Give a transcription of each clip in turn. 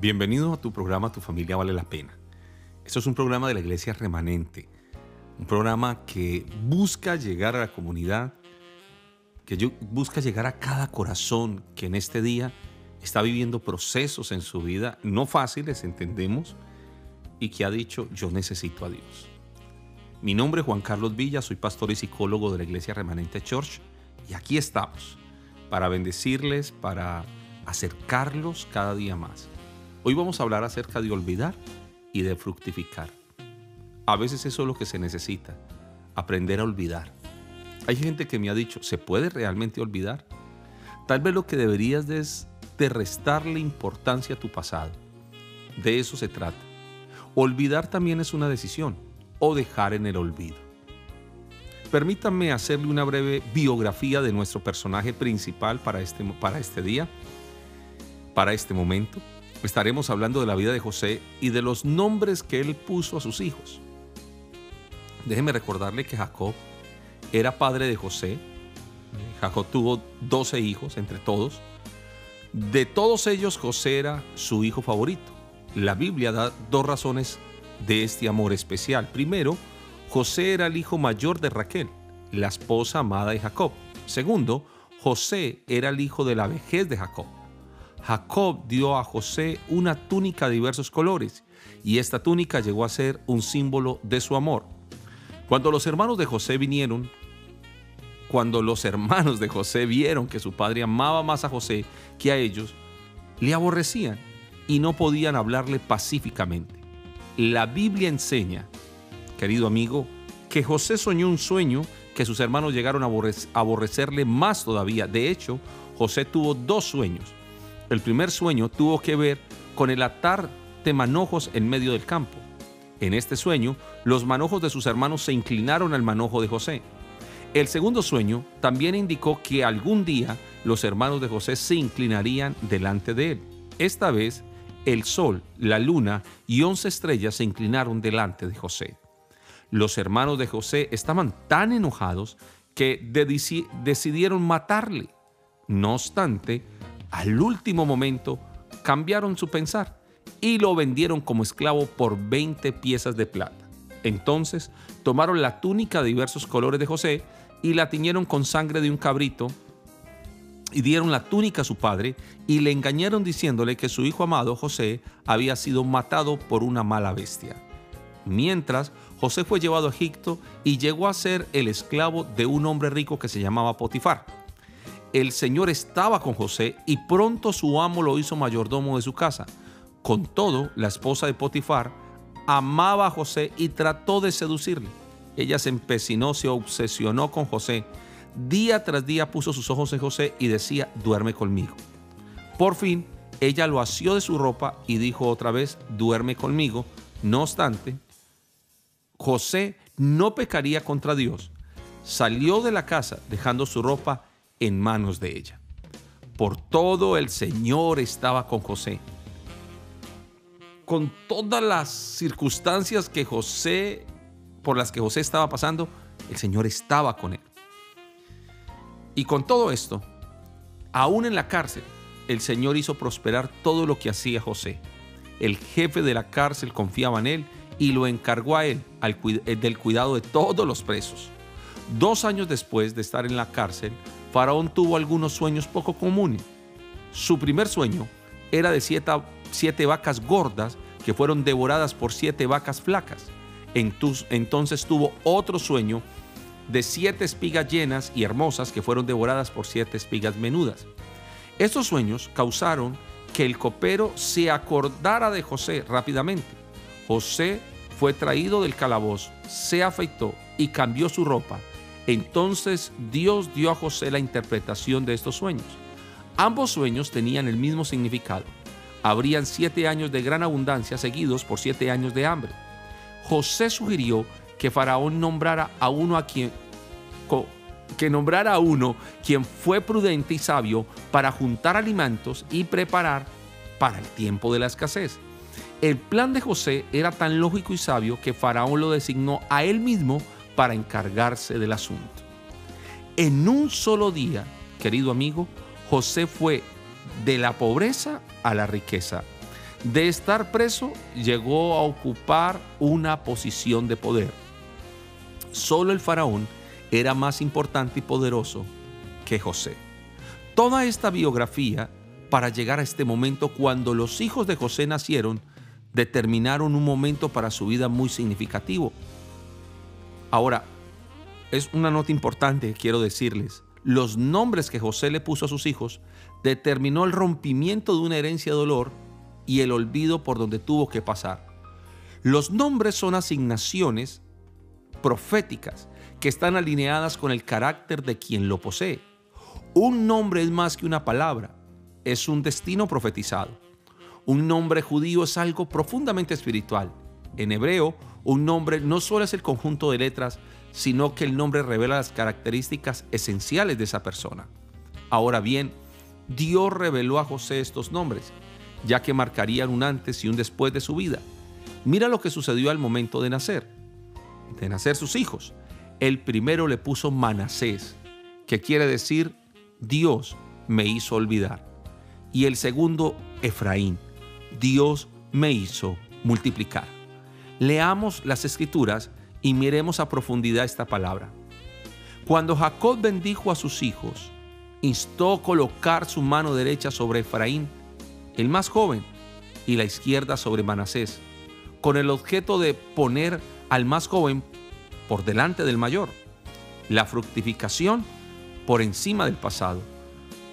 Bienvenido a tu programa Tu familia vale la pena. Esto es un programa de la Iglesia Remanente, un programa que busca llegar a la comunidad, que busca llegar a cada corazón que en este día está viviendo procesos en su vida no fáciles, entendemos, y que ha dicho, yo necesito a Dios. Mi nombre es Juan Carlos Villa, soy pastor y psicólogo de la Iglesia Remanente Church, y aquí estamos para bendecirles, para acercarlos cada día más. Hoy vamos a hablar acerca de olvidar y de fructificar. A veces eso es lo que se necesita, aprender a olvidar. Hay gente que me ha dicho, ¿se puede realmente olvidar? Tal vez lo que deberías es de restarle importancia a tu pasado. De eso se trata. Olvidar también es una decisión o dejar en el olvido. Permítanme hacerle una breve biografía de nuestro personaje principal para este, para este día, para este momento. Estaremos hablando de la vida de José y de los nombres que él puso a sus hijos. Déjeme recordarle que Jacob era padre de José. Jacob tuvo 12 hijos entre todos. De todos ellos, José era su hijo favorito. La Biblia da dos razones de este amor especial. Primero, José era el hijo mayor de Raquel, la esposa amada de Jacob. Segundo, José era el hijo de la vejez de Jacob. Jacob dio a José una túnica de diversos colores y esta túnica llegó a ser un símbolo de su amor. Cuando los hermanos de José vinieron cuando los hermanos de José vieron que su padre amaba más a José que a ellos, le aborrecían y no podían hablarle pacíficamente. La Biblia enseña, querido amigo, que José soñó un sueño que sus hermanos llegaron a aborrecerle más todavía. De hecho, José tuvo dos sueños. El primer sueño tuvo que ver con el atar de manojos en medio del campo. En este sueño, los manojos de sus hermanos se inclinaron al manojo de José. El segundo sueño también indicó que algún día los hermanos de José se inclinarían delante de él. Esta vez, el sol, la luna y once estrellas se inclinaron delante de José. Los hermanos de José estaban tan enojados que decidieron matarle. No obstante, al último momento cambiaron su pensar y lo vendieron como esclavo por 20 piezas de plata. Entonces tomaron la túnica de diversos colores de José y la tiñeron con sangre de un cabrito y dieron la túnica a su padre y le engañaron diciéndole que su hijo amado José había sido matado por una mala bestia. Mientras, José fue llevado a Egipto y llegó a ser el esclavo de un hombre rico que se llamaba Potifar. El Señor estaba con José y pronto su amo lo hizo mayordomo de su casa. Con todo, la esposa de Potifar amaba a José y trató de seducirle. Ella se empecinó, se obsesionó con José. Día tras día puso sus ojos en José y decía, duerme conmigo. Por fin, ella lo asió de su ropa y dijo otra vez, duerme conmigo. No obstante, José no pecaría contra Dios. Salió de la casa dejando su ropa en manos de ella. Por todo el Señor estaba con José. Con todas las circunstancias que José por las que José estaba pasando, el Señor estaba con él. Y con todo esto, aún en la cárcel, el Señor hizo prosperar todo lo que hacía José. El jefe de la cárcel confiaba en él y lo encargó a él del cuidado de todos los presos. Dos años después de estar en la cárcel, Faraón tuvo algunos sueños poco comunes. Su primer sueño era de siete, siete vacas gordas que fueron devoradas por siete vacas flacas. Entonces tuvo otro sueño de siete espigas llenas y hermosas que fueron devoradas por siete espigas menudas. Estos sueños causaron que el copero se acordara de José rápidamente. José fue traído del calabozo, se afeitó y cambió su ropa. Entonces Dios dio a José la interpretación de estos sueños. Ambos sueños tenían el mismo significado. Habrían siete años de gran abundancia seguidos por siete años de hambre. José sugirió que Faraón nombrara a uno a quien que nombrara a uno quien fue prudente y sabio para juntar alimentos y preparar para el tiempo de la escasez. El plan de José era tan lógico y sabio que Faraón lo designó a él mismo para encargarse del asunto. En un solo día, querido amigo, José fue de la pobreza a la riqueza, De estar preso, llegó a ocupar una posición de poder. Solo el faraón era más importante y poderoso que José. Toda esta biografía, para llegar a este momento cuando los hijos de José nacieron, determinaron un momento para su vida muy significativo. Ahora, es una nota importante que quiero decirles. Los nombres que José le puso a sus hijos determinó el rompimiento de una herencia de dolor y el olvido por donde tuvo que pasar. Los nombres son asignaciones proféticas que están alineadas con el carácter de quien lo posee. Un nombre es más que una palabra, es un destino profetizado. Un nombre judío es algo profundamente espiritual. En hebreo, un nombre no solo es el conjunto de letras, sino que el nombre revela las características esenciales de esa persona. Ahora bien, Dios reveló a José estos nombres ya que marcarían un antes y un después de su vida. Mira lo que sucedió al momento de nacer, de nacer sus hijos. El primero le puso Manasés, que quiere decir Dios me hizo olvidar. Y el segundo, Efraín, Dios me hizo multiplicar. Leamos las escrituras y miremos a profundidad esta palabra. Cuando Jacob bendijo a sus hijos, instó colocar su mano derecha sobre Efraín el más joven, y la izquierda sobre Manasés, con el objeto de poner al más joven por delante del mayor, la fructificación por encima del pasado,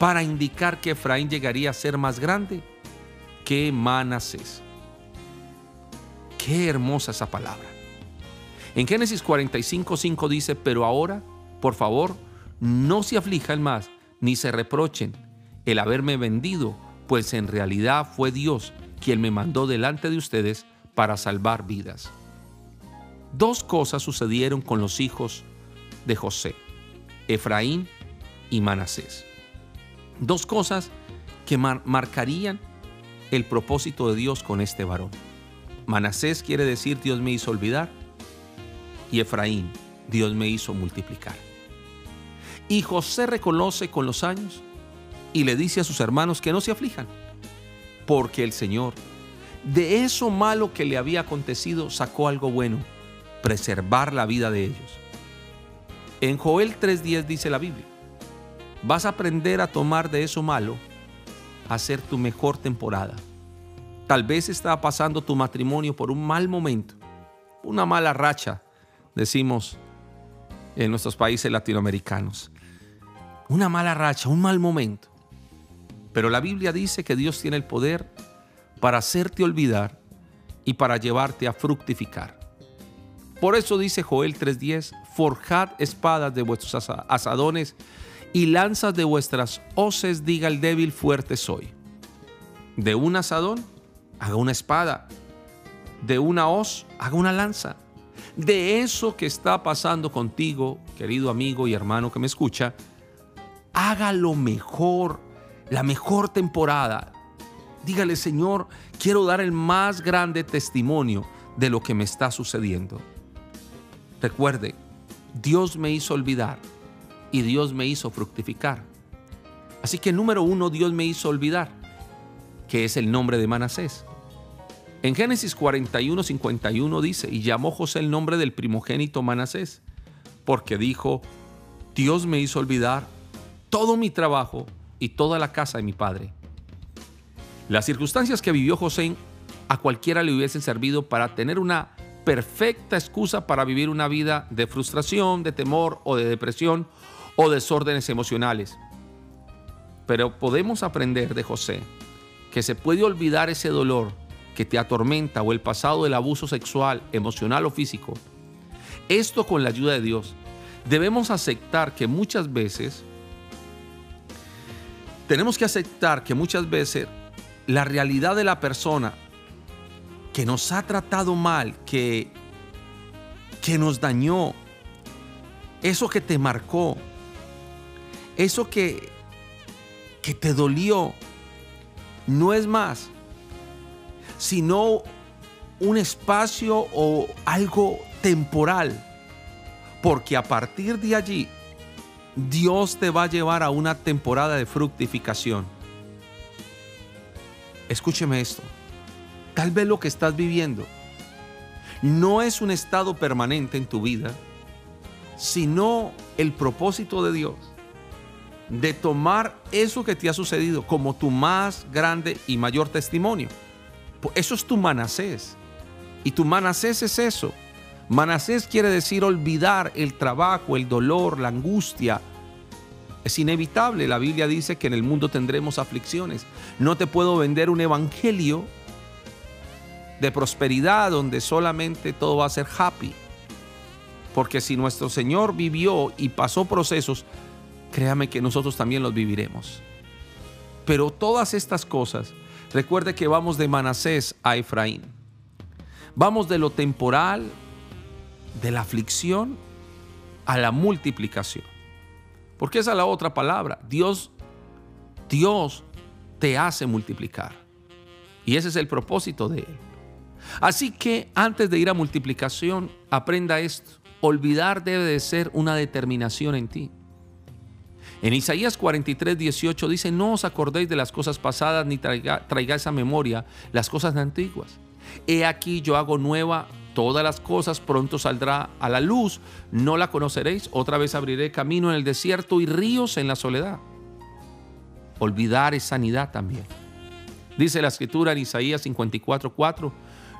para indicar que Efraín llegaría a ser más grande que Manasés. Qué hermosa esa palabra. En Génesis 45:5 dice, pero ahora, por favor, no se aflijan más, ni se reprochen el haberme vendido pues en realidad fue Dios quien me mandó delante de ustedes para salvar vidas. Dos cosas sucedieron con los hijos de José, Efraín y Manasés. Dos cosas que marcarían el propósito de Dios con este varón. Manasés quiere decir Dios me hizo olvidar y Efraín, Dios me hizo multiplicar. Y José reconoce con los años y le dice a sus hermanos que no se aflijan, porque el Señor de eso malo que le había acontecido sacó algo bueno, preservar la vida de ellos. En Joel 3.10 dice la Biblia, vas a aprender a tomar de eso malo, a hacer tu mejor temporada. Tal vez está pasando tu matrimonio por un mal momento, una mala racha, decimos en nuestros países latinoamericanos. Una mala racha, un mal momento. Pero la Biblia dice que Dios tiene el poder para hacerte olvidar y para llevarte a fructificar. Por eso dice Joel 3:10, forjad espadas de vuestros asadones y lanzas de vuestras hoces, diga el débil, fuerte soy. De un asadón, haga una espada. De una hoz, haga una lanza. De eso que está pasando contigo, querido amigo y hermano que me escucha, haga lo mejor la mejor temporada. Dígale, Señor, quiero dar el más grande testimonio de lo que me está sucediendo. Recuerde, Dios me hizo olvidar y Dios me hizo fructificar. Así que número uno, Dios me hizo olvidar, que es el nombre de Manasés. En Génesis 41, 51 dice, y llamó José el nombre del primogénito Manasés, porque dijo, Dios me hizo olvidar todo mi trabajo y toda la casa de mi padre. Las circunstancias que vivió José a cualquiera le hubiesen servido para tener una perfecta excusa para vivir una vida de frustración, de temor o de depresión o desórdenes emocionales. Pero podemos aprender de José que se puede olvidar ese dolor que te atormenta o el pasado del abuso sexual, emocional o físico. Esto con la ayuda de Dios. Debemos aceptar que muchas veces tenemos que aceptar que muchas veces la realidad de la persona que nos ha tratado mal, que, que nos dañó, eso que te marcó, eso que, que te dolió, no es más, sino un espacio o algo temporal. Porque a partir de allí Dios te va a llevar a una temporada de fructificación. Escúcheme esto. Tal vez lo que estás viviendo no es un estado permanente en tu vida, sino el propósito de Dios de tomar eso que te ha sucedido como tu más grande y mayor testimonio. Eso es tu manasés. Y tu manasés es eso. Manasés quiere decir olvidar el trabajo, el dolor, la angustia. Es inevitable. La Biblia dice que en el mundo tendremos aflicciones. No te puedo vender un evangelio de prosperidad donde solamente todo va a ser happy. Porque si nuestro Señor vivió y pasó procesos, créame que nosotros también los viviremos. Pero todas estas cosas, recuerde que vamos de Manasés a Efraín. Vamos de lo temporal, de la aflicción, a la multiplicación. Porque esa es la otra palabra. Dios, Dios te hace multiplicar. Y ese es el propósito de Él. Así que antes de ir a multiplicación, aprenda esto. Olvidar debe de ser una determinación en ti. En Isaías 43, 18 dice, no os acordéis de las cosas pasadas ni traigáis a memoria las cosas antiguas. He aquí yo hago nueva todas las cosas, pronto saldrá a la luz, no la conoceréis, otra vez abriré camino en el desierto y ríos en la soledad. Olvidar es sanidad también. Dice la escritura en Isaías 54, 4,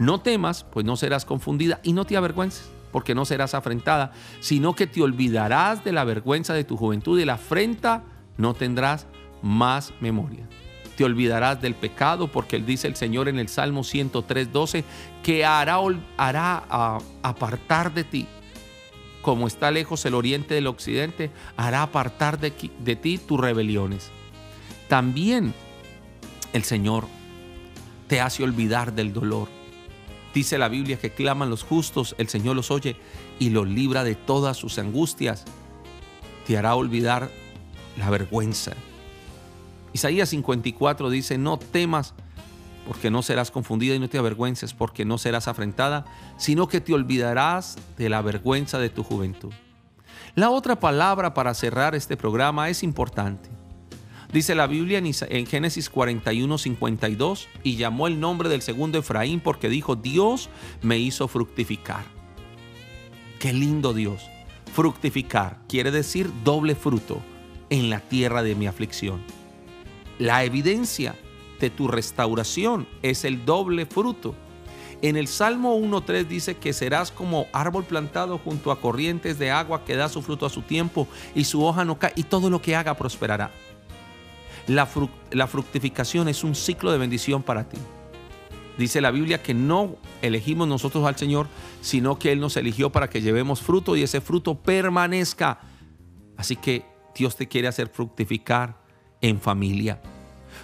no temas, pues no serás confundida y no te avergüences porque no serás afrentada, sino que te olvidarás de la vergüenza de tu juventud y la afrenta no tendrás más memoria. Te olvidarás del pecado, porque él dice el Señor en el Salmo 103, 12, que hará, hará apartar de ti, como está lejos el oriente del occidente, hará apartar de ti tus rebeliones. También el Señor te hace olvidar del dolor Dice la Biblia que claman los justos, el Señor los oye y los libra de todas sus angustias. Te hará olvidar la vergüenza. Isaías 54 dice, no temas porque no serás confundida y no te avergüences porque no serás afrentada, sino que te olvidarás de la vergüenza de tu juventud. La otra palabra para cerrar este programa es importante. Dice la Biblia en Génesis 41, 52, y llamó el nombre del segundo Efraín porque dijo, Dios me hizo fructificar. Qué lindo Dios. Fructificar quiere decir doble fruto en la tierra de mi aflicción. La evidencia de tu restauración es el doble fruto. En el Salmo 1.3 dice que serás como árbol plantado junto a corrientes de agua que da su fruto a su tiempo y su hoja no cae y todo lo que haga prosperará. La, fructificación es un ciclo de bendición para ti. Dice la Biblia que no elegimos nosotros al Señor, sino que Él nos eligió para que llevemos fruto y ese fruto permanezca. Así que Dios te quiere hacer fructificar en familia.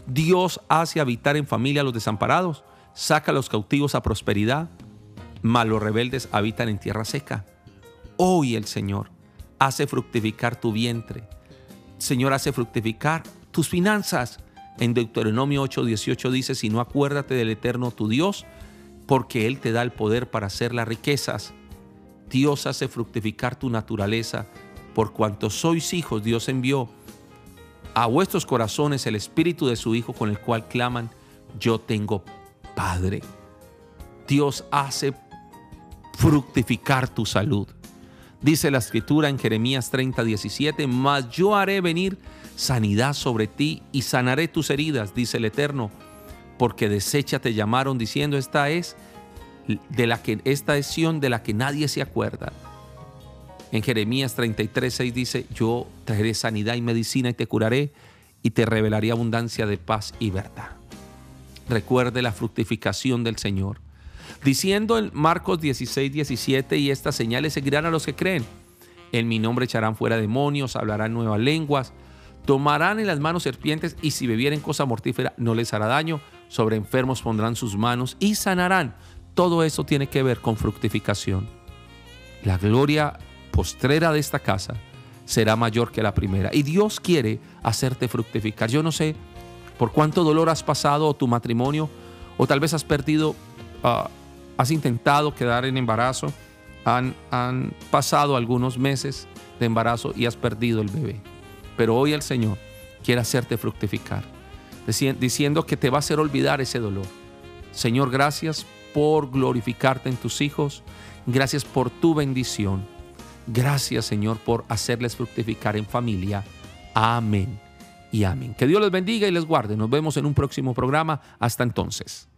Dios hace habitar en familia a los desamparados, saca a los cautivos a prosperidad, mas los rebeldes habitan en tierra seca. Hoy el Señor hace fructificar tu vientre. Señor hace fructificar tus finanzas. En Deuteronomio 8:18 dice, si no acuérdate del Eterno tu Dios, porque Él te da el poder para hacer las riquezas. Dios hace fructificar tu naturaleza. Por cuanto sois hijos, Dios envió a vuestros corazones el espíritu de su Hijo con el cual claman, yo tengo Padre. Dios hace fructificar tu salud. Dice la escritura en Jeremías 30, 17, mas yo haré venir sanidad sobre ti y sanaré tus heridas, dice el Eterno, porque desecha te llamaron diciendo, esta es de la que esta es de la que nadie se acuerda. En Jeremías 33, 6 dice, yo traeré sanidad y medicina y te curaré y te revelaré abundancia de paz y verdad. Recuerde la fructificación del Señor. Diciendo en Marcos 16, 17, y estas señales seguirán a los que creen. En mi nombre echarán fuera demonios, hablarán nuevas lenguas, Tomarán en las manos serpientes y si bebieren cosa mortífera no les hará daño. Sobre enfermos pondrán sus manos y sanarán. Todo eso tiene que ver con fructificación. La gloria postrera de esta casa será mayor que la primera. Y Dios quiere hacerte fructificar. Yo no sé por cuánto dolor has pasado o tu matrimonio, o tal vez has perdido, ah, has intentado quedar en embarazo, han, han pasado algunos meses de embarazo y has perdido el bebé. Pero hoy el Señor quiere hacerte fructificar, diciendo que te va a hacer olvidar ese dolor. Señor, gracias por glorificarte en tus hijos. Gracias por tu bendición. Gracias, Señor, por hacerles fructificar en familia. Amén y amén. Que Dios les bendiga y les guarde. Nos vemos en un próximo programa. Hasta entonces.